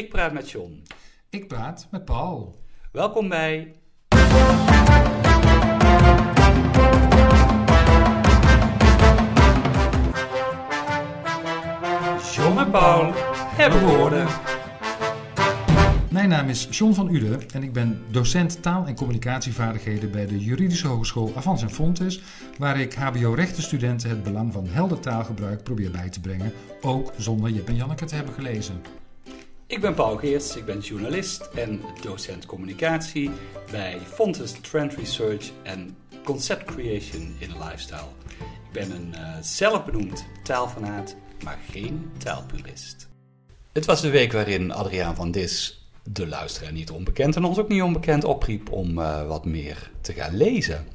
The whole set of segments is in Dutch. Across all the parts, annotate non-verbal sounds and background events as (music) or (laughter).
Ik praat met John. Ik praat met Paul. Welkom bij. John en Paul hebben woorden. Mijn naam is John van Uden en ik ben docent taal- en communicatievaardigheden bij de Juridische Hogeschool Avans en Fontes, waar ik HBO-rechtenstudenten het belang van helder taalgebruik probeer bij te brengen, ook zonder Jip en Janneke te hebben gelezen. Ik ben Paul Geerts, ik ben journalist en docent communicatie bij Fontes Trend Research en Concept Creation in Lifestyle. Ik ben een uh, zelfbenoemd taalfanaat, maar geen taalpurist. Het was de week waarin Adriaan van Dis, de luisteraar niet onbekend en ons ook niet onbekend, opriep om uh, wat meer te gaan lezen.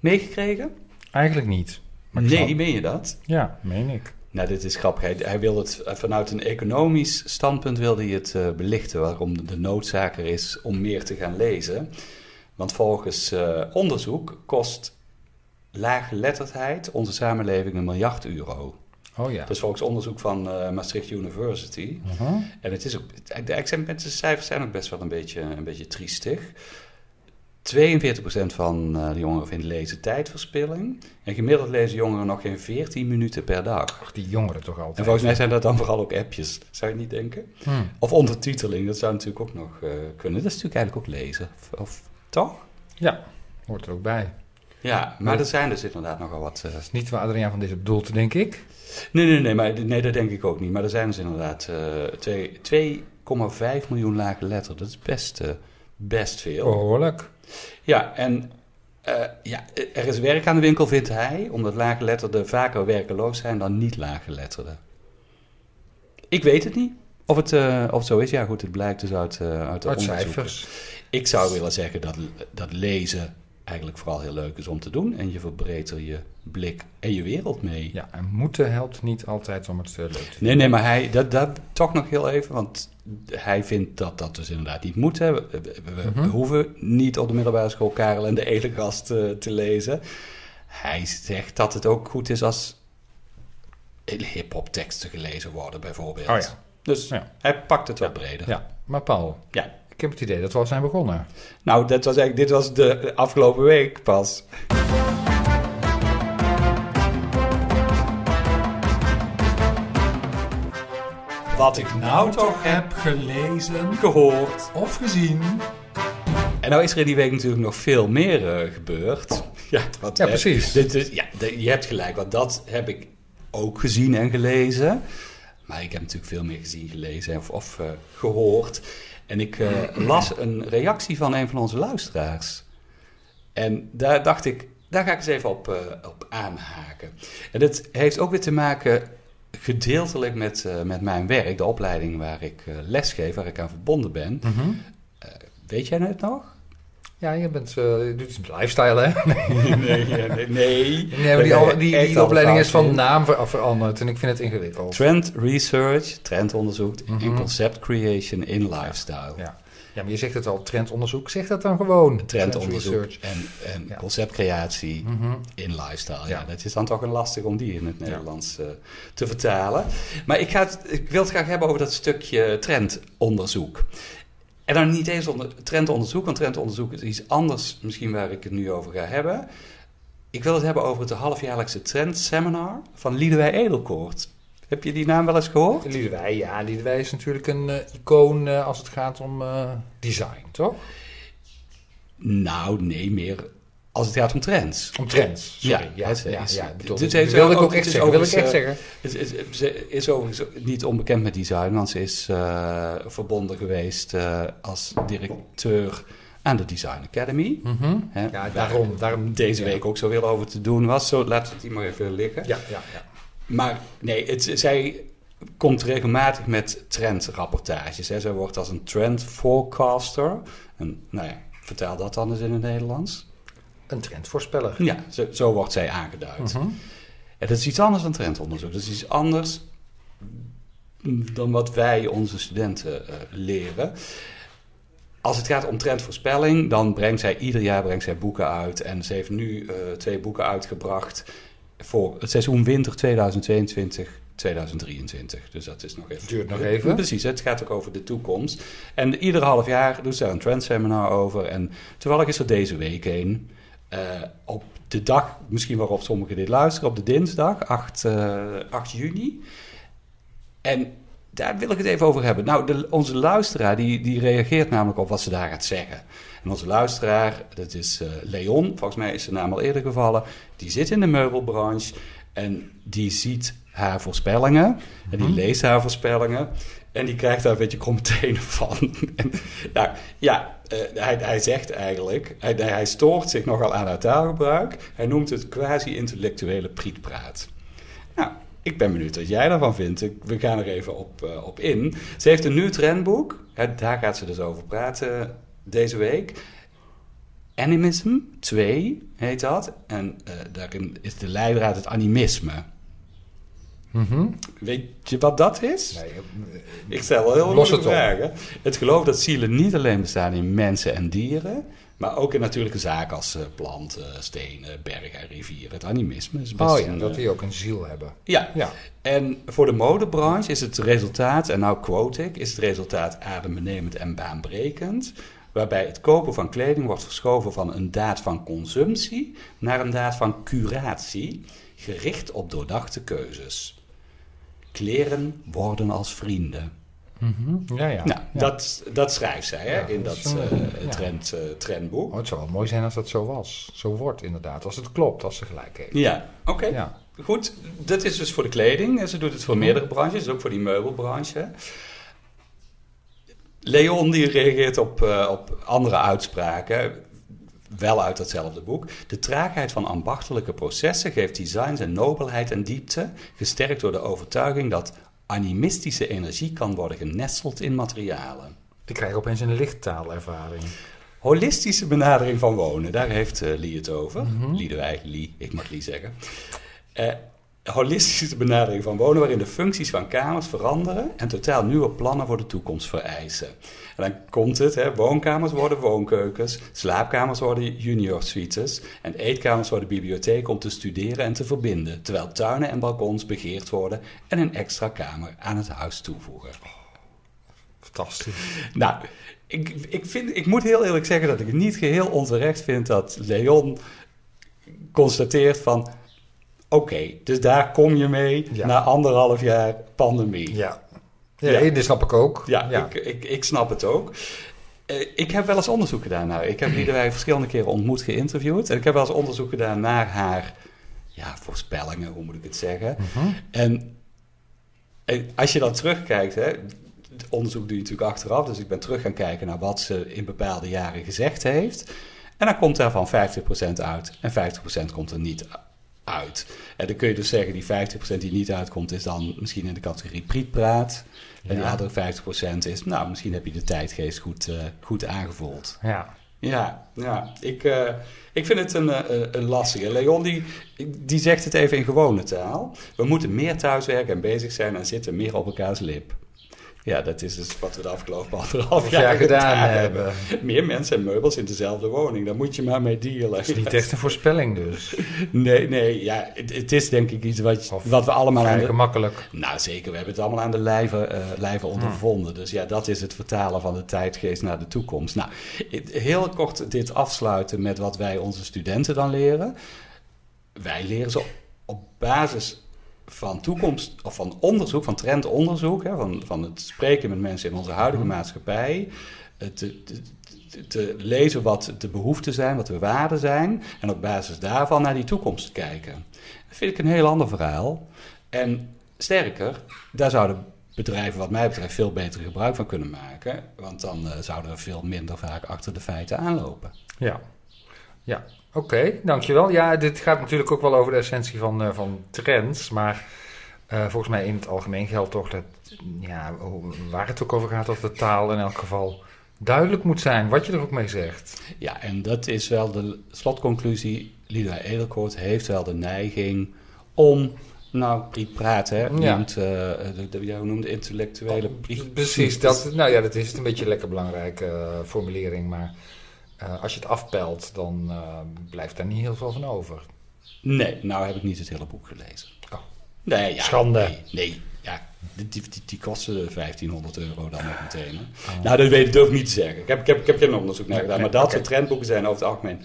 Meegekregen? Eigenlijk niet. Nee, meen je dat? Ja, meen ik. Nou, dit is grappig. Hij, hij wil het vanuit een economisch standpunt wilde hij het uh, belichten, waarom de noodzaak er is om meer te gaan lezen. Want volgens uh, onderzoek kost laaggeletterdheid onze samenleving een miljard euro. Oh ja. Dus volgens onderzoek van uh, Maastricht University. Uh -huh. En het is ook, de cijfers zijn ook best wel een beetje, een beetje triestig. 42% van uh, de jongeren vindt lezen tijdverspilling. En gemiddeld lezen jongeren nog geen 14 minuten per dag. Ach, die jongeren toch altijd. En volgens mij zijn dat dan vooral ook appjes, zou je niet denken? Hmm. Of ondertiteling, dat zou natuurlijk ook nog uh, kunnen. Dat is natuurlijk eigenlijk ook lezen, of, of toch? Ja, hoort er ook bij. Ja, maar er zijn dus inderdaad nogal wat... Uh... Dat is niet waar Adriaan van deze bedoelt, denk ik. Nee, nee, nee, maar, nee, dat denk ik ook niet. Maar er zijn dus inderdaad uh, 2,5 miljoen lage letters. Dat is best, best veel. Behoorlijk. Ja, en uh, ja, er is werk aan de winkel, vindt hij, omdat laaggeletterden vaker werkeloos zijn dan niet laaggeletterden. Ik weet het niet. Of het, uh, of het zo is, ja goed, het blijkt dus uit, uh, uit de uit cijfers. Ik zou willen zeggen dat, dat lezen eigenlijk vooral heel leuk is om te doen. En je verbreedt er je blik en je wereld mee. Ja, en moeten helpt niet altijd om het leuk te doen. Nee, nee, maar hij, dat, dat toch nog heel even, want hij vindt dat dat dus inderdaad niet moet. Hè. We, we, we mm -hmm. hoeven niet op de middelbare school Karel en de Elegast uh, te lezen. Hij zegt dat het ook goed is als hip-hop teksten gelezen worden, bijvoorbeeld. Oh ja. Dus ja. hij pakt het wat breder. Ja, maar Paul, ja. Ik heb het idee dat we al zijn begonnen. Nou, dat was eigenlijk, dit was de afgelopen week pas. Wat ik nou toch heb gelezen, gehoord of gezien. En nou is er in die week natuurlijk nog veel meer uh, gebeurd. (laughs) Ja, wat, ja precies. Dit, dit, ja, je hebt gelijk, want dat heb ik ook gezien en gelezen. Maar ik heb natuurlijk veel meer gezien, gelezen of, of uh, gehoord. En ik uh, las een reactie van een van onze luisteraars. En daar dacht ik, daar ga ik eens even op, uh, op aanhaken. En dat heeft ook weer te maken gedeeltelijk met, uh, met mijn werk, de opleiding waar ik lesgeef, waar ik aan verbonden ben. Mm -hmm. uh, weet jij het nog? Ja, je, bent, je doet iets met lifestyle, hè? (laughs) nee, nee, nee. nee. nee maar die, al, die, die opleiding is van naam ver, veranderd en ik vind het ingewikkeld. Trend research, trendonderzoek mm -hmm. en concept creation in lifestyle. Ja. Ja, maar je zegt het al, trendonderzoek. Zeg dat dan gewoon. Trendonderzoek trend en, en ja. conceptcreatie mm -hmm. in lifestyle. Ja. ja. dat is dan toch een lastig om die in het Nederlands ja. uh, te vertalen. Maar ik, ga het, ik wil het graag hebben over dat stukje trendonderzoek. En dan niet eens onder trendonderzoek, want trendonderzoek is iets anders misschien waar ik het nu over ga hebben. Ik wil het hebben over het halfjaarlijkse trendseminar van Liedewij Edelkoort. Heb je die naam wel eens gehoord? Liedewij, ja. Liedewij is natuurlijk een uh, icoon uh, als het gaat om uh, design, toch? Nou, nee, meer als het gaat om trends. Om trends, sorry. Ja, ja, het, ja, is, ja, dit dit heeft wil ik ook echt zeggen. Wil ik echt zeggen. Het is, ze is overigens niet onbekend met design, want ze is verbonden geweest als directeur aan de Design Academy. Mm -hmm. Hè, ja, daarom, daarom. Deze week ook zoveel over te doen was. Zo, laten we het hier maar even liggen. Ja, ja, ja. Maar nee, het, zij komt regelmatig met trendrapportages. Hè. Zij wordt als een trend forecaster. En, nou ja, vertel dat dan eens in het Nederlands. Een trendvoorspeller. Ja, zo, zo wordt zij aangeduid. Uh -huh. En dat is iets anders dan trendonderzoek. Dat is iets anders dan wat wij onze studenten uh, leren. Als het gaat om trendvoorspelling, dan brengt zij ieder jaar brengt zij boeken uit. En ze heeft nu uh, twee boeken uitgebracht voor het seizoen winter 2022 2023. Dus dat is nog even. Duurt nog even. Precies, het gaat ook over de toekomst. En ieder half jaar doen ze daar een trendseminar over. En toevallig is er deze week een. Uh, op de dag, misschien waarop sommigen dit luisteren, op de dinsdag, 8, uh, 8 juni. En daar wil ik het even over hebben. Nou, de, onze luisteraar die, die reageert namelijk op wat ze daar gaat zeggen. En onze luisteraar, dat is uh, Leon, volgens mij is zijn naam al eerder gevallen. Die zit in de meubelbranche en die ziet haar voorspellingen. En die mhm. leest haar voorspellingen. En die krijgt daar een beetje kromme van. nou, (laughs) ja, uh, hij, hij zegt eigenlijk, hij, hij stoort zich nogal aan haar taalgebruik. Hij noemt het quasi-intellectuele prietpraat. Nou, ik ben benieuwd wat jij daarvan vindt. We gaan er even op, uh, op in. Ze heeft een nieuw trendboek. daar gaat ze dus over praten deze week. Animism 2 heet dat. En uh, daarin is de leidraad het animisme. Mm Weet je wat dat is? Nee, ik stel wel heel veel vragen. Het geloof dat zielen niet alleen bestaan in mensen en dieren, maar ook in natuurlijke zaken als uh, planten, stenen, bergen, rivieren. Het animisme is best Oh ja, dat die ook een ziel hebben. Ja. ja. En voor de modebranche is het resultaat, en nou quote ik, is het resultaat adembenemend en baanbrekend waarbij het kopen van kleding wordt verschoven van een daad van consumptie naar een daad van curatie, gericht op doordachte keuzes. Kleren worden als vrienden. Mm Ja, ja. Nou, Dat, dat schrijft zij hè, in dat, uh, trend, uh, trendboek. Oh, het zou wel mooi zijn als dat zo was. Zo wordt inderdaad. Als het klopt, als ze gelijk heeft. Ja, oké. Ja. Goed, dat is dus voor de kleding. Ze doet het voor meerdere branches, ook voor die meubelbranche. Leon die reageert op, uh, op andere uitspraken, wel uit hetzelfde boek. De traagheid van ambachtelijke processen geeft design zijn nobelheid en diepte, gesterkt door de overtuiging dat animistische energie kan worden genesteld in materialen. Ik krijg opeens een lichttaalervaring. Holistische benadering van wonen, daar heeft uh, Lee het over. Mm -hmm. Liedewij, Lee, ik mag Lee zeggen. Uh, holistische benadering van wonen, waarin de functies van kamers veranderen en totaal nieuwe plannen voor de toekomst vereisen. En dan komt het, hè, woonkamers worden woonkeukens, slaapkamers worden junior suites en eetkamers worden bibliotheek om te studeren en te verbinden, terwijl tuinen en balkons begeerd worden en een extra kamer aan het huis toevoegen. fantastisch. Nou, ik, ik, vind, ik moet heel eerlijk zeggen dat ik het niet geheel onterecht vind dat Leon constateert van Oké, dus daar kom je mee na anderhalf jaar pandemie. Ja, ja, ja. dat snap ik ook. Ja, Ik, ik, ik snap het ook. Uh, ik heb wel eens onderzoek gedaan naar. Ik heb Liedewij verschillende keren ontmoet, geïnterviewd. En ik heb wel eens onderzoek gedaan naar haar ja, voorspellingen, hoe moet ik het zeggen. Uh mhm. -huh. en, en, als je dan terugkijkt, hè, onderzoek doe je natuurlijk achteraf. Dus ik ben terug gaan kijken naar wat ze in bepaalde jaren gezegd heeft. En dan komt daarvan 50% uit en 50% komt er niet uit. En dan kun je dus zeggen, die 50% die niet uitkomt, is dan misschien in de categorie prietpraat. En die andere 50% is, nou, misschien heb je de tijdgeest goed, uh, goed aangevoeld. Ja. Ja, ja. Ik, uh, ik vind het een, uh, een lastige. Leon die, die zegt het even in gewone taal. We moeten meer thuiswerken en bezig zijn en zitten meer op elkaars lip. Ja, dat is dus wat we de afgelopen anderhalf jaar, jaar gedaan, hebben. Meer mensen en meubels in dezelfde woning. Daar moet je maar mee dealen. Dat is niet echt een voorspelling dus. Nee, nee. Ja, het, het is denk ik iets wat, wat we allemaal... Aan de, makkelijk. Nou, zeker. We hebben het allemaal aan de lijve, uh, lijve hmm. ondervonden. Dus ja, dat is het vertalen van de tijdgeest naar de toekomst. Nou, heel kort dit afsluiten met wat wij onze studenten dan leren. Wij leren ze op basis van toekomst, of van onderzoek, van trendonderzoek, hè, van, van het spreken met mensen in onze huidige mhm. maatschappij, te, te, te, lezen wat de behoeften zijn, wat de waarden zijn, en op basis daarvan naar die toekomst kijken. Dat vind ik een heel ander verhaal. En sterker, daar zouden bedrijven, wat mij betreft, veel beter gebruik van kunnen maken, want dan uh, zouden we veel minder vaak achter de feiten aanlopen. Ja, ja. Oké, dankjewel. Ja, dit gaat natuurlijk ook wel over de essentie van, uh, van trends. Maar uh, volgens mij in het algemeen geldt toch dat, ja, waar het ook over gaat, dat de taal in elk geval duidelijk moet zijn, wat je er ook mee zegt. Ja, en dat is wel de slotconclusie. Lida Edelkoort heeft wel de neiging om nou, die praten, hè? Ja. Noemt, uh, de, de, jij noemde intellectuele... Oh, precies, (laughs) dat, nou ja, dat is een beetje een lekker belangrijke formulering, maar uh, als je het afpelt, dan uh, blijft daar niet heel veel van over. Nee, nou heb ik niet het hele boek gelezen. Oh, Nee, ja, Schande. Nee, nee, ja, die, die, die, kosten 1500 euro dan meteen. Hè. Nou, dat weet, durf ik niet te zeggen. Ik heb, ik heb, ik heb geen onderzoek naar gedaan. nee, maar dat soort trendboeken zijn over het algemeen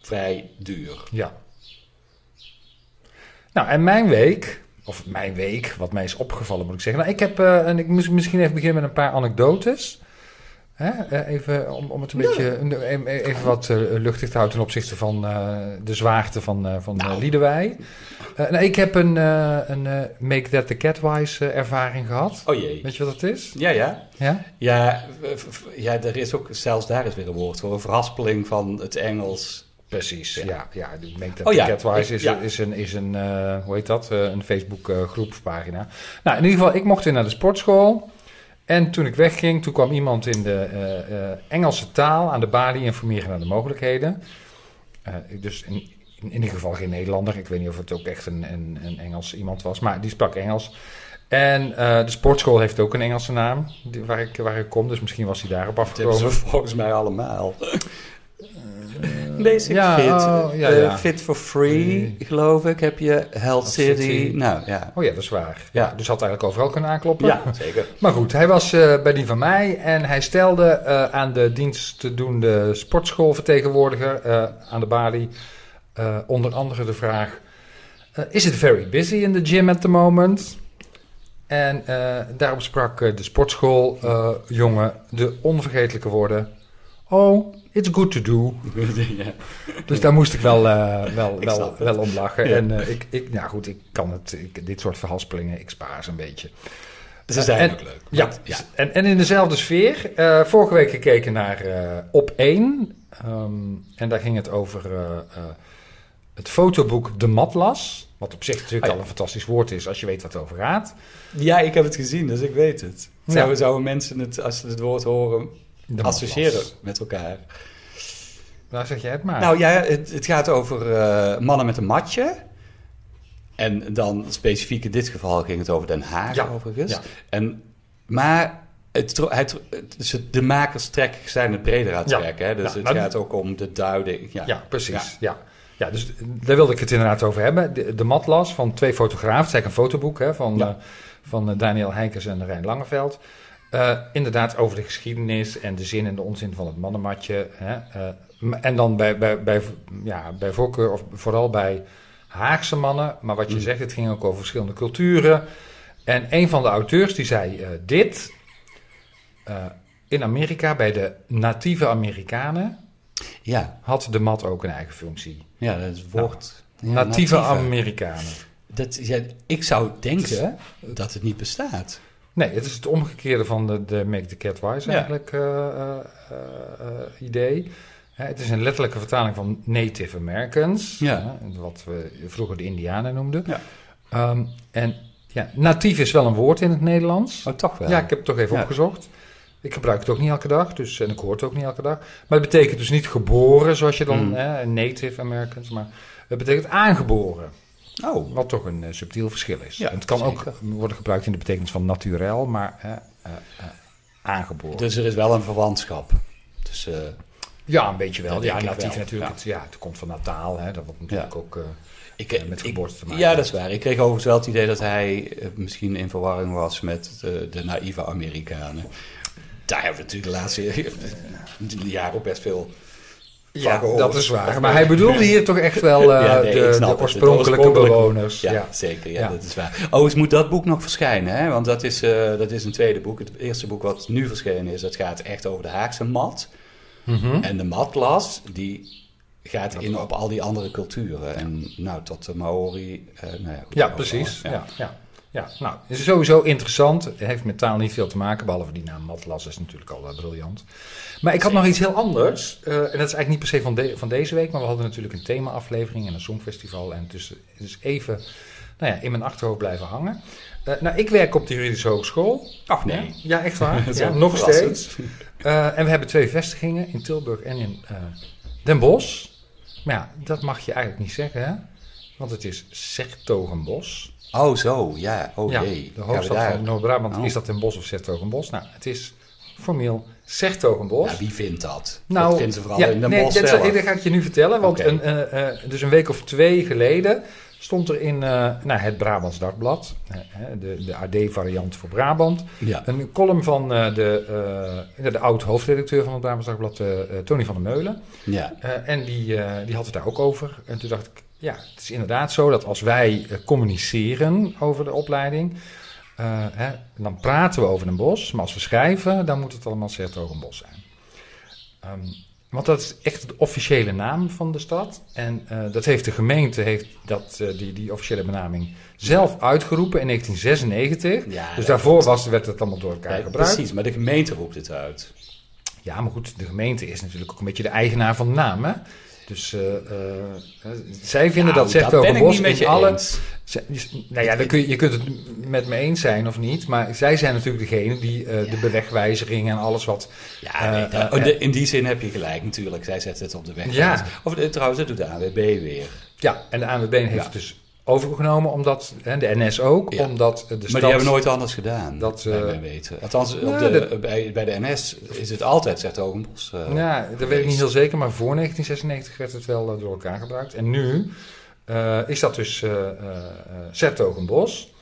vrij duur. Ja. Nou, en mijn week, of mijn week, wat mij is opgevallen moet ik zeggen. Nou, ik heb, eh, en ik moest misschien even beginnen met een paar anekdotes. Hè? eh, even om, om het een beetje eh, even wat eh, luchtig te houden ten opzichte van eh, de zwaarte van, eh van Nou. Liedewij. Nou, ik heb een, een Make That the Catwise ervaring gehad. Oh jee. Weet je wat het is? Ja, ja. Ja? Ja, ja, er is ook, zelfs daar is weer een woord voor. Een verhaspeling van het Engels. Precies, ja. ja, de Make That Oh the ja, Catwise is, ja. is een, is een hoe heet dat, een Facebook groepspagina. Nou, in ieder geval, ik mocht weer naar de sportschool. En toen ik wegging, toen kwam iemand in de eh, eh, Engelse taal aan de balie informeren naar de mogelijkheden. Eh, dus in, in ieder geval geen Nederlander. Ik weet niet of het ook echt een, een, een Engels iemand was, maar die sprak Engels. En de sportschool heeft ook een Engelse naam die, waar, ik, waar ik kom, dus misschien was hij daarop Dat hebben afgekomen. ze volgens mij allemaal. Basic ja, Fit. oh, ja, eh, ja. fit for Free, geloof ik. Heb je Health City. City. Nou, ja. Oh ja, dat is waar. Ja, dus had eigenlijk overal kunnen aankloppen. Ja, zeker. Maar goed, hij was eh, bij die van mij en hij stelde eh, aan de dienstdoende sportschoolvertegenwoordiger eh, aan de balie eh, onder andere de vraag: eh, Is it very busy in the gym at the moment? En eh, daarop sprak eh, de sportschooljongen de onvergetelijke woorden: Oh, it's good to do. (laughs) ja. Dus daar moest ik wel, eh, wel, Ik wel, wel om lachen. Ja. En eh, ik, ik, nou goed, ik kan het, ik, dit soort verhaspelingen, ik spaar ze een beetje. Ze zijn En- ook leuk. Ja, ja. En, en in dezelfde sfeer. eh, vorige week gekeken naar eh, Op 1. Ehm, en daar ging het over eh, eh, het fotoboek De Matlas. Wat op zich natuurlijk ja. al een fantastisch woord is als je weet wat het over gaat. Ja, ik heb het gezien, dus ik weet het. Ja. Zouden, zouden mensen het, als ze het woord horen, De associëren met elkaar? Daar zeg jij het maar. Nou ja, het, het gaat over eh, mannen met een matje. En dan specifiek in dit geval ging het over Den Haag Ja, overigens. ja. En, maar het, het, het- de makers trekken, zijn het breder aan het Ja. trekken. Hè? Dus Ja, het gaat ook om de duiding. Ja, Ja, precies. Ja. Ja. dus daar wilde ik het inderdaad over hebben. De, de Matlas van twee fotografen. Het is eigenlijk een fotoboek hè, van, Ja. eh, van eh, Daniel Heikers en Rijn Langeveld. Eh, inderdaad over de geschiedenis en de zin en de onzin van het mannenmatje. Hè. eh, en dan bij, bij, bij, ja, bij voorkeur, of vooral bij Haagse mannen. Maar wat je Mm. zegt, het ging ook over verschillende culturen. En een van de auteurs die zei eh, dit. in Amerika, bij de natieve Amerikanen, Ja, had de mat ook een eigen functie. ja, dat is het woord. Natieve. Amerikanen. Dat, ja, ik zou denken dat het niet bestaat. Nee, het is het omgekeerde van de, de Make the Cat Wise eigenlijk eh, eh, eh, idee. Het is een letterlijke vertaling van Native Americans. Ja. wat we vroeger de Indianen noemden. Ja. Ehm, en ja, natief is wel een woord in het Nederlands. Oh, toch wel? Ja, ik heb het toch even Ja. opgezocht. Ik gebruik het ook niet elke dag, dus, en ik hoor het ook niet elke dag. Maar het betekent dus niet geboren, zoals je dan, Mm. hè, Native Americans, maar het betekent aangeboren. Oh, Wat toch een eh, subtiel verschil is. Ja, En het kan ook worden gebruikt in de betekenis van naturel, maar eh, eh, eh, aangeboren. dus er is wel een verwantschap. Dus, eh, ja, een beetje wel. Ja, natief wel, natuurlijk. ja. Het, ja, het komt van Nataal, hè, dat wordt natuurlijk ook eh, ik, met ik- geboorte te maken. Ja, dat is waar. Ik kreeg overigens wel het idee dat hij misschien in verwarring was met de, de naïeve Amerikanen. Daar hebben we natuurlijk de laatste (laughs) jaren ook best veel Ja, dat is waar. Maar hij bedoelde hier toch echt wel (laughs) eh, Ja, nee, ik de, oorspronkelijke bewoners. Ja, Ja. zeker. Ja, Ja. dat is waar. Overigens moet dat boek nog verschijnen, hè? want dat is, eh, dat is een tweede boek. Het eerste boek wat nu verschenen is, dat gaat echt over de Haagse mat. Mhm. En de matlas, die gaat in op al die andere culturen. En nou, tot de Maori. eh, nou ja, goed, Ja, overal, precies. ja. Ja. Ja, nou, is sowieso interessant. Het heeft met taal niet veel te maken, behalve die naam Matlas is natuurlijk al eh, briljant. Maar ik had nog iets heel anders. eh, en dat is eigenlijk niet per se van, de- van deze week, maar we hadden natuurlijk een thema-aflevering en een songfestival. En dus, het is even nou ja, in mijn achterhoofd blijven hangen. Eh, nou, ik werk op de juridische hogeschool. Ach nee. Ja, echt waar. (laughs) Ja, wel nog steeds. En we hebben twee vestigingen in Tilburg en in Den Bosch. Maar ja, dat mag je eigenlijk niet zeggen, hè? Want het is Sertogenbos. Oh, zo, ja. Oh ja, jee. de hoofdstad daar- van Noord-Brabant. Oh. Is dat Den Bosch of Sertogenbos? Nou, het is formeel Sertogenbos. Ja, wie vindt dat? Nou, dat vinden ze vooral ja, in de nee, bos dat, zelf. dat ga ik je nu vertellen. Want een, eh, eh, dus een week of twee geleden stond er in uh, nou, het Brabants Dagblad, de, de AD-variant voor Brabant, Ja. een column van eh, de, eh, de oud-hoofdredacteur van het Brabants Dagblad, eh, eh, Tony van der Meulen. Ja. Eh, en die, eh, die had het daar ook over. En toen dacht ik, ja, het is inderdaad zo dat als wij eh, communiceren over de opleiding, eh, hè, dan praten we over een bos. Maar als we schrijven, dan moet het allemaal Sertogenbos zijn. Ehm, want dat is echt de officiële naam van de stad. En eh, dat heeft de gemeente heeft dat, die, die officiële benaming zelf uitgeroepen in 1996. Ja, dus daarvoor was, werd het allemaal door elkaar Ja, gebruikt. precies, maar de gemeente roept het uit. Ja, maar goed, de gemeente is natuurlijk ook een beetje de eigenaar van de naam. Hè? Dus eh, eh, zij vinden Nou, dat zegt ben ik Bos niet met je alle. eens. Zij- Nou ja, dan kun je, je kunt het met me eens zijn of niet, maar zij zijn natuurlijk degene die eh, de bewegwijziging en alles wat. Ja, Eh, nee, eh, daar- in de- in die zin heb je gelijk natuurlijk. Zij zetten het op de weg. Ja. Of eh, trouwens, dat doet de AWB weer. Ja, en de ANWB heeft Ja. dus overgenomen, omdat, hè, de NS ook, Ja. omdat de stad. Maar die hebben nooit anders gedaan, Dat, bij eh, mijn weten. Althans, op ja, de, dat- bij, bij de NS is het altijd, zegt Hogenbos. eh Ja, dat weet ik niet heel zeker, maar voor 1996 werd het wel eh, door elkaar gebruikt. En nu is dat dus eh, Zertogenbos.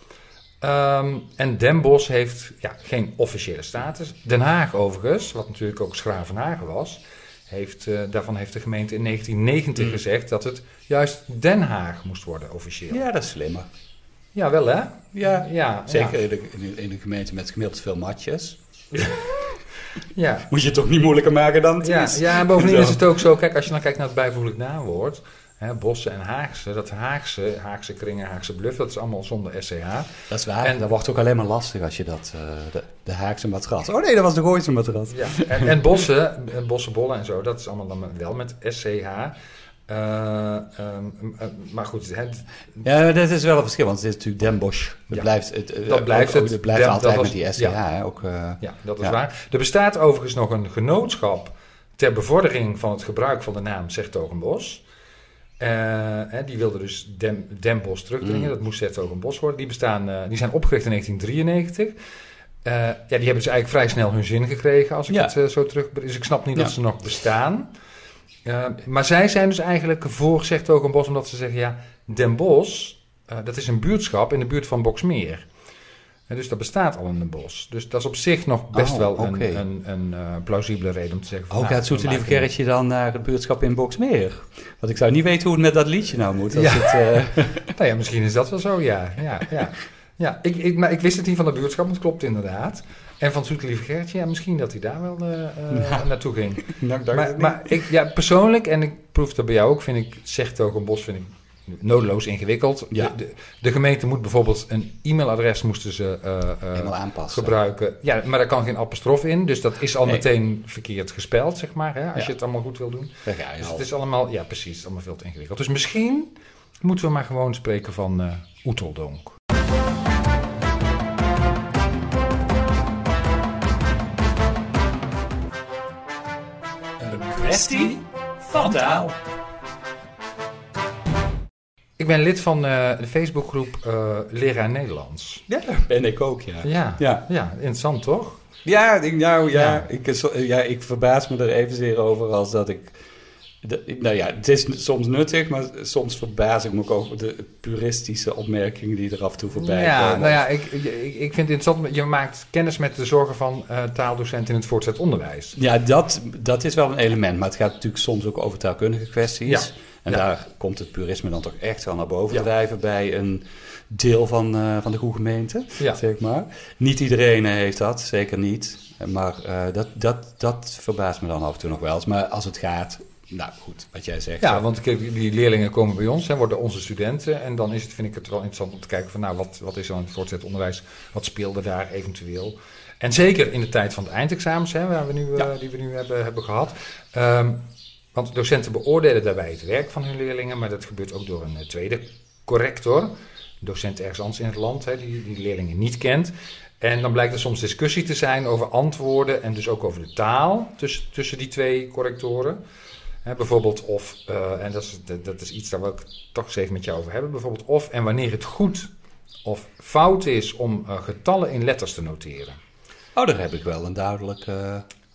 Ehm, en Den Bosch heeft ja, geen officiële status. Den Haag overigens, wat natuurlijk ook Schravenhagen was, heeft, eh, daarvan heeft de gemeente in 1990 Mm. gezegd dat het juist Den Haag moest worden officieel. Ja, Ja, dat is slimmer. wel hè? Ja, Ja, zeker in, de, in, de, in de gemeente met gemiddeld veel matjes. (laughs) Ja, Moet je het toch niet moeilijker maken dan het Ja, is? ja, en bovendien is (laughs) het ook zo, kijk, als je dan kijkt naar het bijvoeglijk naamwoord, hè, Bossen en Haagse, dat Haagse, Haagse kringen, Haagse bluff, dat is allemaal zonder SCH. Dat is waar. En- dat wordt ook alleen maar lastig als je dat, eh, de, de Haagse matras. Oh nee, dat was de Gooise matras. Ja. En, en Bossen, en Bossenbollen en zo, dat is allemaal dan wel met SCH. Eh, ehm, eh, maar goed, het, Ja, dat is wel een verschil, want het is natuurlijk Den Bosch. Ja. blijft, het, Dat blijft ook- het. Het blijft Den- altijd dat met die SCH. ja. hè, Ook, ja, dat is Ja. waar. Er bestaat overigens nog een genootschap ter bevordering van het gebruik van de naam Zertogenbos. Eh, hè, die wilde dus Den, Den Bosch terugdringen. Mm. Dat moest Zertogenbos worden. Die, bestaan, eh, die zijn opgericht in 1993. Eh, ja, die hebben dus eigenlijk vrij snel hun zin gekregen als ik Ja. het zo terug... Dus ik snap niet Ja. dat ze nog bestaan. Maar zij zijn dus eigenlijk voor Zertogenbos omdat ze zeggen... ja, Den eh, dat is een buurtschap in de buurt van Boksmeer. En dus dat bestaat al in een bos. Dus dat is op zich nog best Oh, wel een, een, een eh, plausibele reden om te zeggen... van, Ook nou, gaat Zoete Lieve Gerritje dan naar het buurtschap in Boksmeer? Want ik zou niet weten hoe het met dat liedje nou moet. Als Ja. het, eh, (laughs) Nou ja, misschien is dat wel zo, ja. ja, ja. ja ik, ik, maar ik wist het niet van de buurtschap, maar het klopt inderdaad. En van Zoete Lieve Gerritje, ja, misschien dat hij daar wel eh, Ja. naartoe ging. nou, ik dacht het Maar, maar ik, ja, persoonlijk, en ik proef dat bij jou ook, vind ik Zegtogenbos vind ik nodeloos ingewikkeld. Ja. De, de, de gemeente moet bijvoorbeeld een e-mailadres moesten ze eh, eh, aanpassen. gebruiken. Ja, maar daar kan geen apostrof in, dus dat is al Nee. meteen verkeerd gespeld, zeg maar, hè, als Ja. je het allemaal goed wil doen. Je Dus het is allemaal, ja precies, het is allemaal veel te ingewikkeld. Dus misschien moeten we maar gewoon spreken van eh Oeteldonk. Een kwestie van taal. Ik ben lid van eh, de Facebookgroep eh Leraar Nederlands. Ja, ben ik ook, ja. Ja, Ja. ja interessant toch? Ja, ik, nou ja, Ja. Ik, zo- ja, ik verbaas me er evenzeer over als dat ik... nou ja, het is soms nuttig, maar soms verbaas ik me ook over de puristische opmerkingen die er af en toe voorbij ja, komen. nou ja, ik, ik, ik vind het interessant. Je maakt kennis met de zorgen van eh, taaldocenten in het voortgezet onderwijs. Ja, dat, dat is wel een element, maar het gaat natuurlijk soms ook over taalkundige kwesties. Ja. En Ja. daar komt het purisme dan toch echt wel naar boven drijven bij een deel van, eh, van de goede gemeente, Ja. zeg maar. Niet iedereen eh, heeft dat, zeker niet. Maar eh, dat, dat, dat verbaast me dan af en toe nog wel eens. Maar als het gaat, nou goed, wat jij zegt. Ja, want kijk, die- leerlingen komen bij ons, hè, worden onze studenten. En dan is het, vind ik het wel interessant om te kijken van, nou, wat, wat is dan het voortgezet onderwijs? Wat speelde daar eventueel? En zeker in de tijd van de eindexamens, hè, waar we nu, die we nu hebben, hebben gehad. Ehm, want docenten beoordelen daarbij het werk van hun leerlingen, maar dat gebeurt ook door een eh, tweede corrector. Een docent ergens anders in het land, hè, die die leerlingen niet kent. En dan blijkt er soms discussie te zijn over antwoorden en dus ook over de taal tussen, tussen die twee correctoren. Bijvoorbeeld of, eh, en dat is, dat, is iets wil ik toch eens even met jou over hebben. Bijvoorbeeld of en wanneer het goed of fout is om eh, getallen in letters te noteren. Oh, daar heb ik wel een duidelijk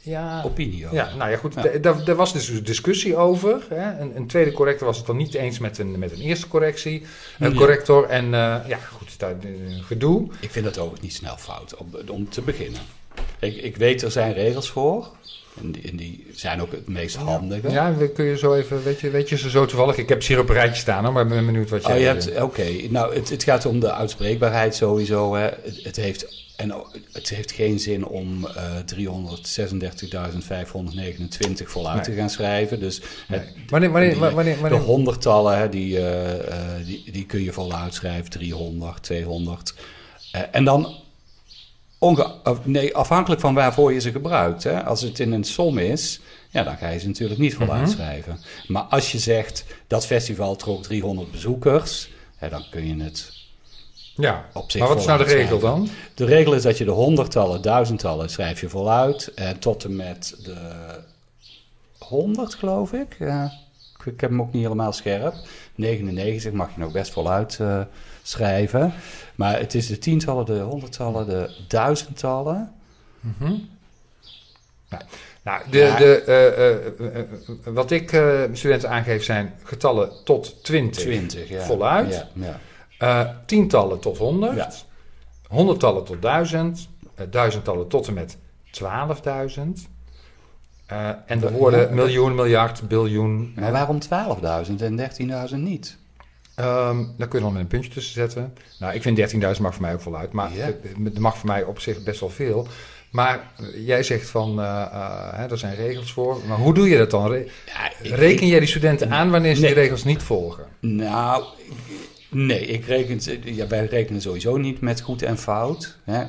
ja, opinie over. Ja, nou ja, goed. Daar was dus een discussie over. Hè. Een, een, tweede corrector was het dan niet eens met een, met een eerste correctie. Een corrector. En uh, ja, goed, daar, gedoe. Ik vind dat ook niet snel fout, om, om te beginnen. Ik, ik weet, er zijn regels voor. En die, en die, zijn ook het meest handige. Ja, kun je zo even, weet je, weet je ze zo toevallig? Ik heb ze hier op een rijtje staan, hoor, maar ik ben benieuwd wat je... Oh, je hebt, oké. Nou, het, het gaat om de uitspreekbaarheid sowieso. Hè. Het, het heeft en het heeft geen zin om uh, 336.529 voluit te gaan schrijven. Dus het, wanneer, wanneer, wanneer, wanneer, de honderdtallen, hè, die, uh, uh, die, die kun je voluit schrijven. 300, 200. en dan onge nee, afhankelijk van waarvoor je ze gebruikt. Hè. Als het in een som is, ja, dan ga je ze natuurlijk niet voluit mhm. schrijven. Maar als je zegt, dat festival trok 300 bezoekers... Hè, dan kun je het ja, op zich maar wat is nou de regel dan? De regel is dat je de honderdtallen, duizendtallen schrijf je voluit. En tot en met de honderd, geloof ik. Ja, ik heb hem ook niet helemaal scherp. 99 mag je nog best voluit uh, schrijven. Maar het is de tientallen, de honderdtallen, de duizendtallen. Mm -hmm. nou, nou, de, de, uh, uh, wat ik studenten aangeef zijn getallen tot 20, 20 ja. voluit. Ja, tientallen tot honderd. Ja. Honderdtallen tot duizend. Uh, duizendtallen tot en met 12.000. Uh, en de woorden miljoen, miljard, biljoen. Maar waarom 12.000 en 13.000 niet? Um, daar kun je dan met een puntje tussen zetten. Nou, ik vind 13.000 mag voor mij ook voluit. Maar ja. het mag voor mij op zich best wel veel. Maar jij zegt van, uh, uh, hè, er zijn regels voor. Maar hoe doe je dat dan? Re ja, Reken jij die studenten aan wanneer ze nee. die regels niet volgen? Nou, Nee, ik reken, ja, wij rekenen sowieso niet met goed en fout. Hè.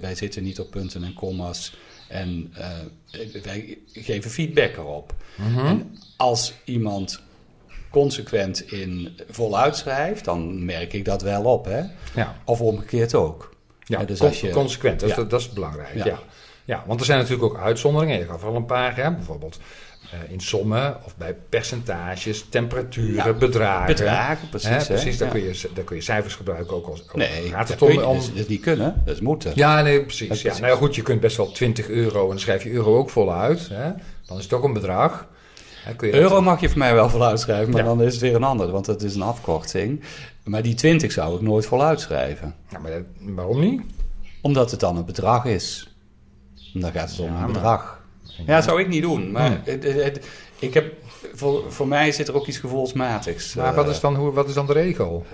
Wij zitten niet op punten en commas en uh, wij geven feedback erop. Mm -hmm. En als iemand consequent in voluit schrijft, dan merk ik dat wel op. Hè? Ja. Of omgekeerd ook. Ja, dus als je, consequent, dat, ja. dat, is belangrijk. Ja. ja. Ja. want er zijn natuurlijk ook uitzonderingen. Je gaf al een paar, hè? bijvoorbeeld uh, in sommen of bij percentages, temperaturen, ja, bedragen. Bedragen, precies. Hè, precies, daar, kun je, daar kun je cijfers gebruiken ook als. Nee, gaat het om, om... Dat niet kunnen, dat is moeten. Ja, nee, precies. Ja. Nou goed, je kunt best wel 20 euro en dan schrijf je euro ook voluit. Hè? Dan is het toch een bedrag. Hè, kun je euro mag je voor mij wel voluit schrijven, maar dan is het weer een ander, want dat is een afkorting. Maar die 20 zou ik nooit voluit schrijven. Ja, maar waarom niet? Omdat het dan een bedrag is. Dan gaat het om een bedrag. Ja, dat zou ik niet doen. Maar hmm. het, het, ik heb, voor, voor mij zit er ook iets gevoelsmatigs. Maar wat, eh. is dan, hoe, wat is dan de regel?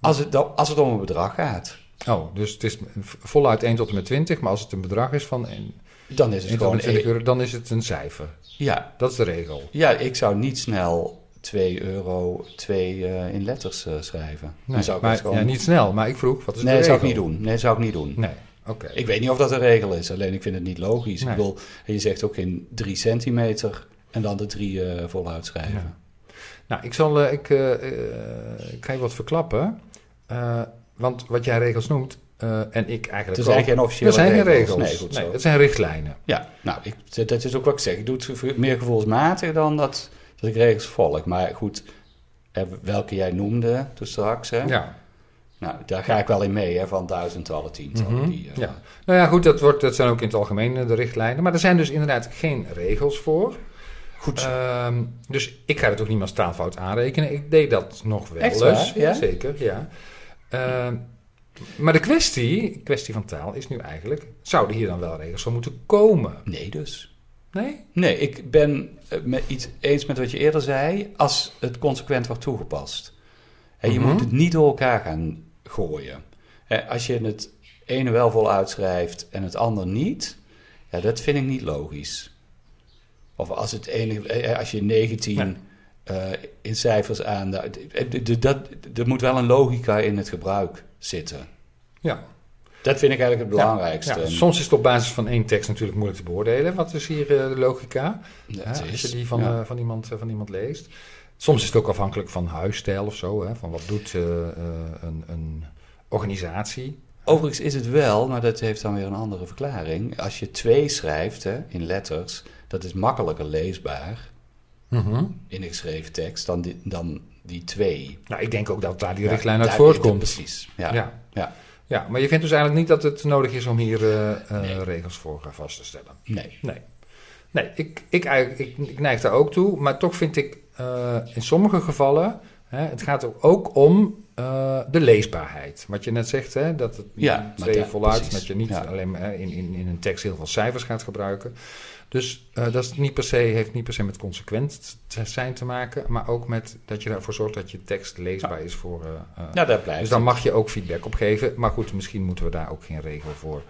Als het, als het om een bedrag gaat. Oh, dus het is voluit 1 tot en met 20, maar als het een bedrag is van 1, dan is het gewoon 20 euro, dan is het een cijfer. Ja. Dat is de regel. Ja, ik zou niet snel 2 euro 2 uh, eh, in letters uh, schrijven. Nee, zou ik maar, gewoon... ja, niet snel, maar ik vroeg, wat is nee, de regel? Nee, dat zou ik niet doen. Nee, dat zou ik niet doen. Nee. Okay. Ik weet niet of dat een regel is, alleen ik vind het niet logisch. Nee. Ik bedoel, je zegt ook in drie centimeter en dan de drie uh, voluit schrijven. Ja. Nou, ik, zal, uh, ik, uh, ik ga je wat verklappen. want wat jij regels noemt, en ik eigenlijk Er zijn geen officiële regels. Er zijn geen regels. Nee, goed nee, het zijn richtlijnen. Ja, nou, ik, dat is ook wat ik zeg. Ik doe het meer gevoelsmatig dan dat, dat ik regels volg. Maar goed, welke jij noemde toen straks, hè? Ja. Nou, daar ga ik wel in mee, hè, van duizendtallen, tientallen. Mm -hmm. die, uh... ja. Nou ja, goed, dat, wordt, dat zijn ook in het algemeen eh, de richtlijnen. Maar er zijn dus inderdaad geen regels voor. Goed. Um, dus ik ga het ook niet als taalfout aanrekenen. Ik deed dat nog wel Echt eens. Ja? Zeker, ja. Uh, maar de kwestie, kwestie van taal is nu eigenlijk... zouden hier dan wel regels voor moeten komen? Nee dus. Nee? Nee, ik ben met iets eens met wat je eerder zei... als het consequent wordt toegepast. En je mm -hmm. moet het niet door elkaar gaan gooien. Als je het ene wel vol uitschrijft en het ander niet, ja, dat vind ik niet logisch. Of als, het ene, als je 19 uh, in cijfers aan. Er moet wel een logica in het gebruik zitten. Ja. Dat vind ik eigenlijk het belangrijkste. Ja, soms is het op basis van één tekst natuurlijk moeilijk te beoordelen. Wat is hier uh, de logica? Ja, als je die van, uh, van, iemand, van iemand leest. Soms is het ook afhankelijk van huisstijl of zo. Hè? Van wat doet uh, een, een, organisatie. Overigens is het wel, maar dat heeft dan weer een andere verklaring. Als je twee schrijft hè, in letters, dat is makkelijker leesbaar mm -hmm. in een geschreven tekst dan die, dan die twee. Nou, ik denk ook dat daar die richtlijn uit voortkomt. Precies, ja. ja. ja. Ja, maar je vindt dus eigenlijk niet dat het nodig is om hier uh, nee. regels voor vast te stellen? Nee. Nee. Nee, ik, ik, ik neig daar ook toe. Maar toch vind ik uh, in sommige gevallen... Hè, het gaat ook om uh, de leesbaarheid. Wat je net zegt, hè, dat het ja, twee voluit... dat je niet ja. alleen maar in, in, in een tekst heel veel cijfers gaat gebruiken... Dus uh, dat is niet per se, heeft niet per se met consequent zijn te maken, maar ook met dat je ervoor zorgt dat je tekst leesbaar is voor. Uh, ja, daar blijft. Dus dan mag je ook feedback op geven. Maar goed, misschien moeten we daar ook geen regel voor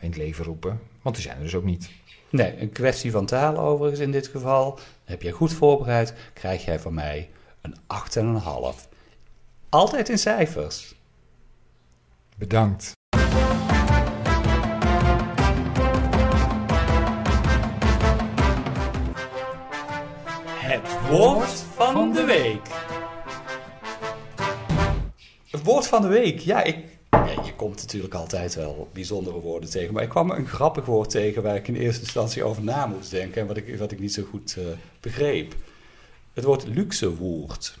in het leven roepen, want die zijn er dus ook niet. Nee, een kwestie van taal overigens in dit geval. Heb je goed voorbereid, krijg jij van mij een 8,5. Altijd in cijfers. Bedankt. Het woord van de week. Het woord van de week. Ja, ik, je komt natuurlijk altijd wel bijzondere woorden tegen. Maar ik kwam een grappig woord tegen waar ik in eerste instantie over na moest denken. En wat ik, wat ik niet zo goed uh, begreep. Het woord luxe woord.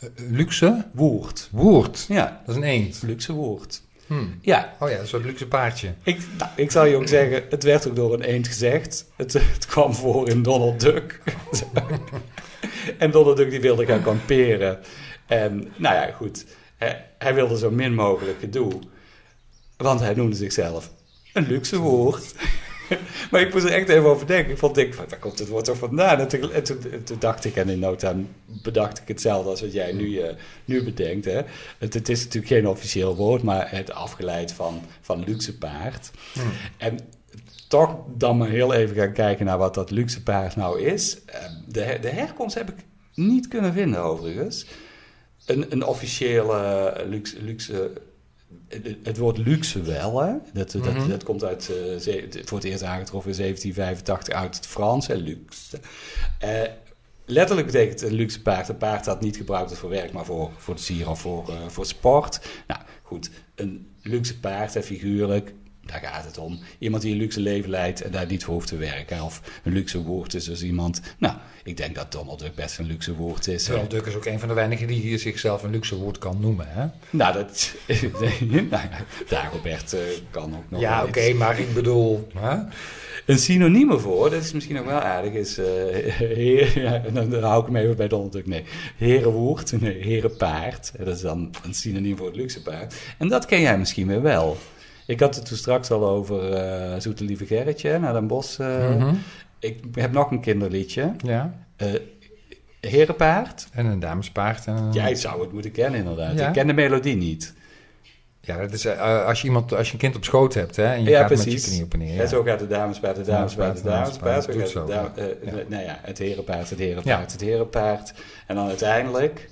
Uh, luxe? Woord. Woord? Ja. Dat is een eend. Luxe woord. Hmm. Ja. Oh ja, een soort luxe paardje. Ik, nou, ik zal je ook zeggen, het werd ook door een eend gezegd. Het, het kwam voor in Donald Duck. (laughs) en Donald Duck die wilde gaan kamperen. En nou ja, goed. Hij, hij wilde zo min mogelijk gedoe. Want hij noemde zichzelf een luxe woord. (laughs) maar ik moest er echt even over denken. Ik vond, denk, waar komt het woord toch vandaan? En toen, en toen, toen dacht ik, en in nota bedacht ik hetzelfde als wat jij nu, uh, nu bedenkt. Hè? Het, het, is natuurlijk geen officieel woord, maar het afgeleid van, van luxe paard. Hmm. En toch dan maar heel even gaan kijken naar wat dat luxe paard nou is. De, de herkomst heb ik niet kunnen vinden overigens. Een, een officiële luxe, luxe het woord luxe wel, hè? Dat, Mhm. dat, dat komt uit, uh, voor het eerst aangetroffen in 1785 uit het Frans, hè, luxe. Eh, letterlijk betekent een luxe paard een paard dat niet gebruikt wordt voor werk, maar voor, voor het sier of voor, eh, voor sport. Nou goed, een luxe paard, hè, figuurlijk, daar gaat het om. Iemand die een luxe leven leidt en daar niet voor hoeft te werken. Of een luxe woord is dus iemand... Nou, ik denk dat Donald Duck best een luxe woord is. Terwijl Duck is ook een van de weinigen die hier zichzelf een luxe woord kan noemen. Hè? Nou, dat... (laughs) nou Dagobert eh, kan ook nog ja, oké, maar ik bedoel... Hè? Een synoniem ervoor, dat is misschien ook wel aardig, is... eh, heer, ja, dan, dan hou ik hem even bij Donald Duck. Nee, herenwoord, nee, herenpaard. Dat is dan een synoniem voor het luxe paard. En dat ken jij misschien weer wel. Ik had het toen straks al over eh Zoete Lieve Gerritje, naar Den Bosch. eh. Mhm. Ik heb nog een kinderliedje. Ja, Eh herenpaard. en een damespaard. En een... Jij zou het moeten kennen inderdaad. Ja. Ik ken de melodie niet. Ja, dat is, als, je iemand, als je een kind op schoot hebt hè, en je Ja, gaat met precies. je knie op en neer. Ja. Zo gaat de damespaard, de damespaard, de damespaard. Zo gaat ja. Nou ja, het herenpaard, het herenpaard, het herenpaard. En dan uiteindelijk...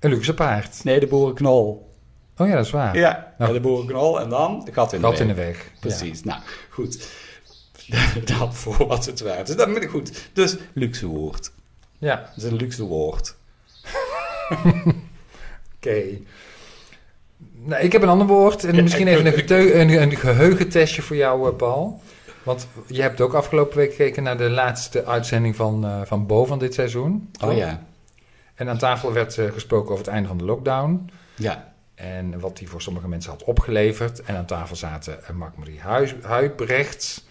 Een luxe paard. Nee, de boerenknol. Oh ja, dat is waar. Ja, Nou. de boerenknol en dan gat in de Gat in de weg. weg. Precies. Nou, goed. (laughs) dat voor wat het waard is. Dat ben ik goed. Dus luxe woord. Ja, Dat is een luxe woord. (laughs) oké. Nou, ik heb een ander woord. En Ja, misschien even een, een geheugentestje voor jou, eh, Paul. Want je hebt ook afgelopen week gekeken naar de laatste uitzending van, eh, van Bo van dit seizoen. Oh ja. En aan tafel werd eh, gesproken over het einde van de lockdown. Ja. En wat die voor sommige mensen had opgeleverd. En aan tafel zaten eh, Mark-Marie Huibrechts.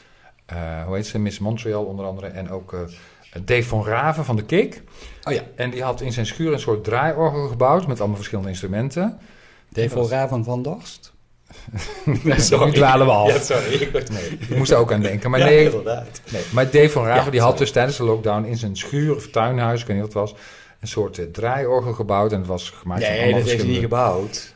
eh, hoe heet ze? Miss Montreal onder andere. En ook eh, Dave van Raven van de Kik. Oh ja. En die had in zijn schuur een soort draaiorgel gebouwd. Met allemaal verschillende instrumenten. Devora van Van Dorst? (laughs) Nu dwalen we af. Ja, sorry. Ik (laughs) dacht- Nee, ik moest ook aan denken. Maar ja, nee, inderdaad. nee, maar Dave van Raven Ja, die had sorry. dus tijdens de lockdown in zijn schuur of tuinhuis, ik weet niet wat het was, een soort draaiorgel gebouwd. En het was gemaakt van Nee, allemaal dat heeft hij niet gebouwd.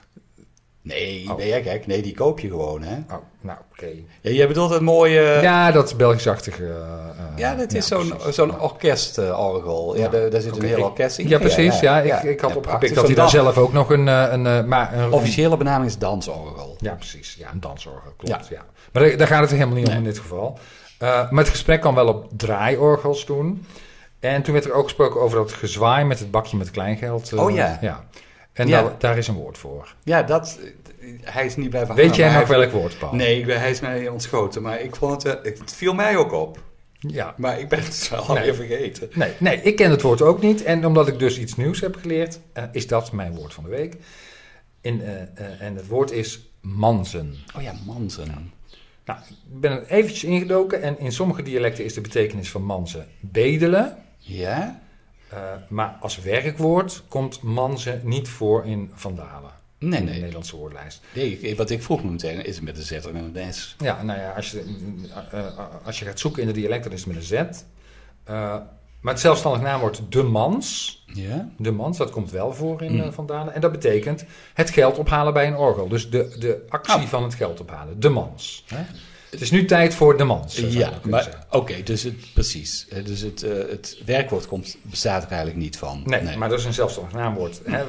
Nee, Oh. nee, ja, kijk, nee, die koop je gewoon, hè. Oh, nou, oké. Ja, jij bedoelt het mooie... Ja, dat is Belgisch-achtige... eh, ja dat is ja, zo'n zo'n orkestorgel. Ja, Ja. daar, daar zit een heel orkest in. Ja, precies. Ja, ik, ik had Ja, opgepikt dat hij daar dan- zelf ook nog een... eh, een, eh, maar een, Officiële benaming is dansorgel. Ja, precies. Ja, een dansorgel, klopt. Ja. Maar daar, daar gaat het helemaal niet om in dit geval. Eh, maar het gesprek kwam wel op draaiorgels toen. En toen werd er ook gesproken over dat gezwaai met het bakje met kleingeld. eh, Oh ja. ja. En Ja. Daar, daar is een woord voor. Ja, dat... Hij is niet blijven Weet hangen, jij maar nog welk woord, Paul? Nee, ik ben, hij is mij ontschoten. Maar ik vond het... Het viel mij ook op. Ja. Maar ik ben het dus wel Nee. alweer vergeten. Nee, nee, ik ken het woord ook niet. En omdat ik dus iets nieuws heb geleerd, eh, is dat mijn woord van de week. In, eh, eh, en het woord is manzen. Oh ja, manzen. Nou, ik ben er eventjes ingedoken en in sommige dialecten is de betekenis van manzen bedelen. Ja? Uh, maar als werkwoord komt manzen niet voor in Vandalen. Nee, in nee. de Nederlandse woordlijst. Nee, wat ik vroeg me meteen, is het met een Z of met een S? Ja, nou ja, als je, uh, uh, als je gaat zoeken in de dialecten, dan is het met een Z. maar het zelfstandig naamwoord de mans, ja? de mans, dat komt wel voor in mm. Vandalen. En dat betekent het geld ophalen bij een orgel. Dus de, de actie oh. van het geld ophalen, de mans. Hè? Het is nu tijd voor de mans. Ja, maar oké, okay, dus het, precies. Dus het, uh, het werkwoord komt, bestaat er eigenlijk niet van. Nee, nee. maar dat is een zelfstandig naamwoord hè,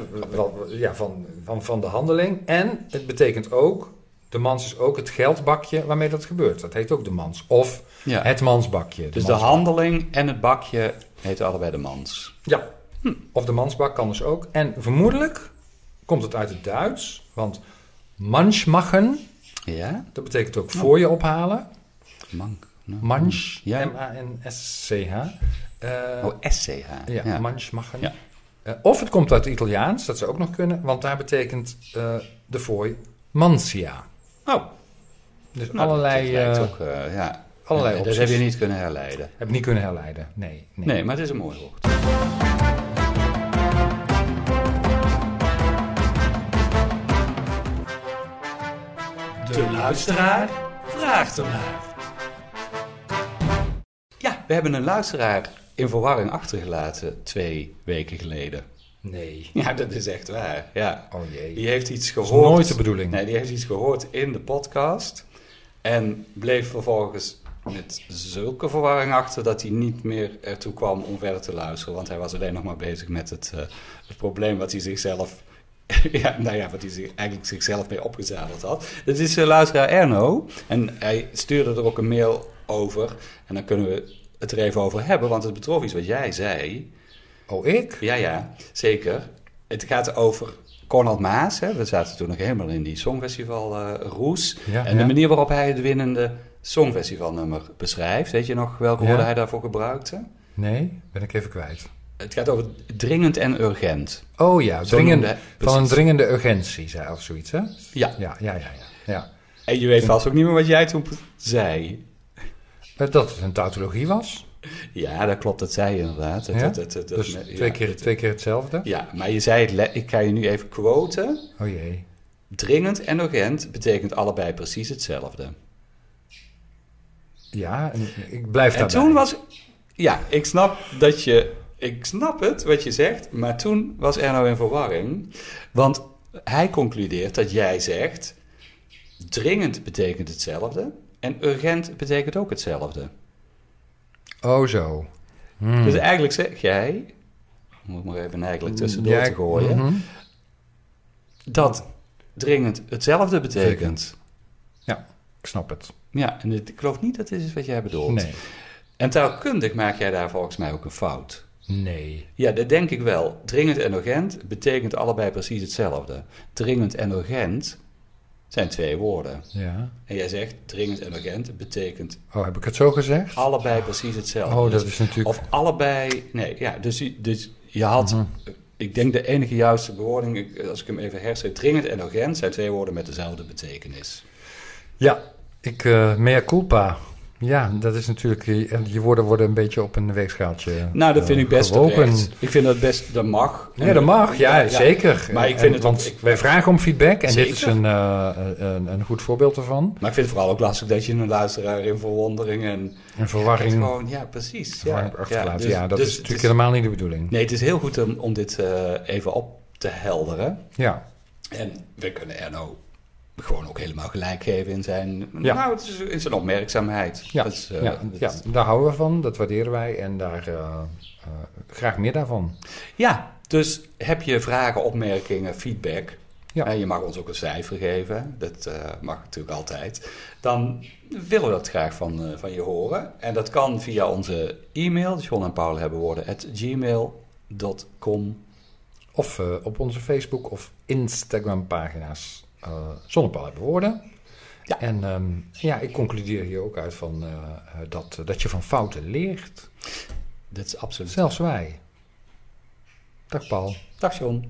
ja, van, van, van de handeling. En het betekent ook, de mans is ook het geldbakje waarmee dat gebeurt. Dat heet ook de mans. Of ja. het mansbakje. De dus mansbak. de handeling en het bakje heten allebei de mans. Ja, hm. of de mansbak kan dus ook. En vermoedelijk komt het uit het Duits, want mansmachen... Ja? Dat betekent ook voor je ophalen. Mank. No. Manch, Ja. M-A-N-S-C-H. Uh, Oh, SCH. ja, Ja. manchmachen. Ja. Uh, of het komt uit het Italiaans, dat zou ook nog kunnen, want daar betekent uh, de fooi mansia. Oh, Dus nou, allerlei, dat eh, ook, eh, ja. allerlei opties. Dat heb je niet kunnen herleiden. Heb ik niet kunnen herleiden. Nee. nee. Nee, maar het is een mooi woord. De luisteraar vraagt ernaar. Ja, we hebben een luisteraar in verwarring achtergelaten twee weken geleden. Nee. (laughs) Ja, dat is echt waar. Ja. Oh jee. Die heeft iets Dat is gehoord. nooit de bedoeling. Nee, die heeft iets gehoord in de podcast. En bleef vervolgens met zulke verwarring achter dat hij niet meer ertoe kwam om verder te luisteren. Want hij was alleen nog maar bezig met het, eh, het probleem wat hij zichzelf. (laughs) ja, nou ja, wat hij zich, eigenlijk zichzelf mee opgezadeld had. Dit is uh, luisteraar Erno. En hij stuurde er ook een mail over. En dan kunnen we het er even over hebben, want het betrof iets wat jij zei. Oh, ik? Ja, ja, zeker. Het gaat over Conrad Maas. Hè. We zaten toen nog helemaal in die Songfestival eh roes. Ja, en de manier waarop hij het winnende Songfestivalnummer beschrijft. Weet je nog welke Ja. woorden hij daarvoor gebruikte? Nee, ben ik even kwijt. Het gaat over dringend en urgent. Oh ja, dringend, noemde van een dringende urgentie, zei of zoiets, hè? Ja. Ja, ja, ja, ja. ja. En je weet vast ook niet meer wat jij toen zei. Eh, Dat het een tautologie was. Ja, dat klopt, dat zei je inderdaad. Dat, Ja? dat, dat, dat- Dus ja, twee, keer, dat- twee keer hetzelfde. Ja, maar je zei het, ik ga je nu even quoten. Oh jee. Dringend en urgent betekent allebei precies hetzelfde. Ja, en ik blijf En daarbij. toen was... Ja, ik snap dat je... Ik snap het, wat je zegt. Maar toen was Erno in verwarring. Want hij concludeert dat jij zegt... Dringend betekent hetzelfde. En urgent betekent ook hetzelfde. Oh zo. Hmm. Dus eigenlijk zeg jij... Moet ik maar even eigenlijk tussendoor Ja, te gooien. mhm. Dat dringend hetzelfde betekent. Ik snap het. Ja, en dit- ik geloof niet dat dit is wat jij bedoelt. Nee. En taalkundig maak jij daar volgens mij ook een fout. Nee. Ja, dat denk ik wel. Dringend en urgent betekent allebei precies hetzelfde. Dringend en urgent zijn twee woorden. Ja. En jij zegt dringend en urgent betekent Oh, heb ik het zo gezegd? allebei precies hetzelfde. Oh, dat is natuurlijk... Of allebei... Nee, ja, dus, je- dus je had... Mhm. Ik denk de enige juiste bewoording, als ik hem even herzet... Dringend en urgent zijn twee woorden met dezelfde betekenis. Ja, ik... eh mea culpa. Ja, dat is natuurlijk... eh, en Je woorden worden een beetje op een weegschaaltje Nou, dat vind eh, ik best terecht. Ik vind dat best... Dat mag. Ja, dat mag. Ja, zeker. Maar ik En- vind het want ik- wij vragen om feedback en dit is een, eh, een, een goed voorbeeld ervan. Maar ik vind het vooral ook lastig dat je een luisteraar in verwondering en... Een verwarring, gewoon, ja, precies. Ja, dus- Ja, dat dus is natuurlijk helemaal niet de bedoeling. Nee, het is heel goed om, om dit eh, even op te helderen. Ja, En we kunnen Erno gewoon ook helemaal gelijk geven in zijn, Ja. nou, het is, in zijn opmerkzaamheid. ja, Dat is, eh, ja, ja, daar houden we van, dat waarderen wij en daar eh, eh, graag meer daarvan. Ja, dus heb je vragen, opmerkingen, feedback... Ja. En je mag ons ook een cijfer geven, dat mag natuurlijk altijd. Dan willen we dat graag van, van je horen. En dat kan via onze e-mail, John en Paul hebben woorden, at gmail.com. Of op onze Facebook of Instagram pagina's Zonnepaal hebben woorden. Ja. En ehm, ja, ik concludeer hier ook uit van, eh, eh, dat, dat je van fouten leert. Dat is absoluut. Zelfs wij. Dag Paul. Dag John.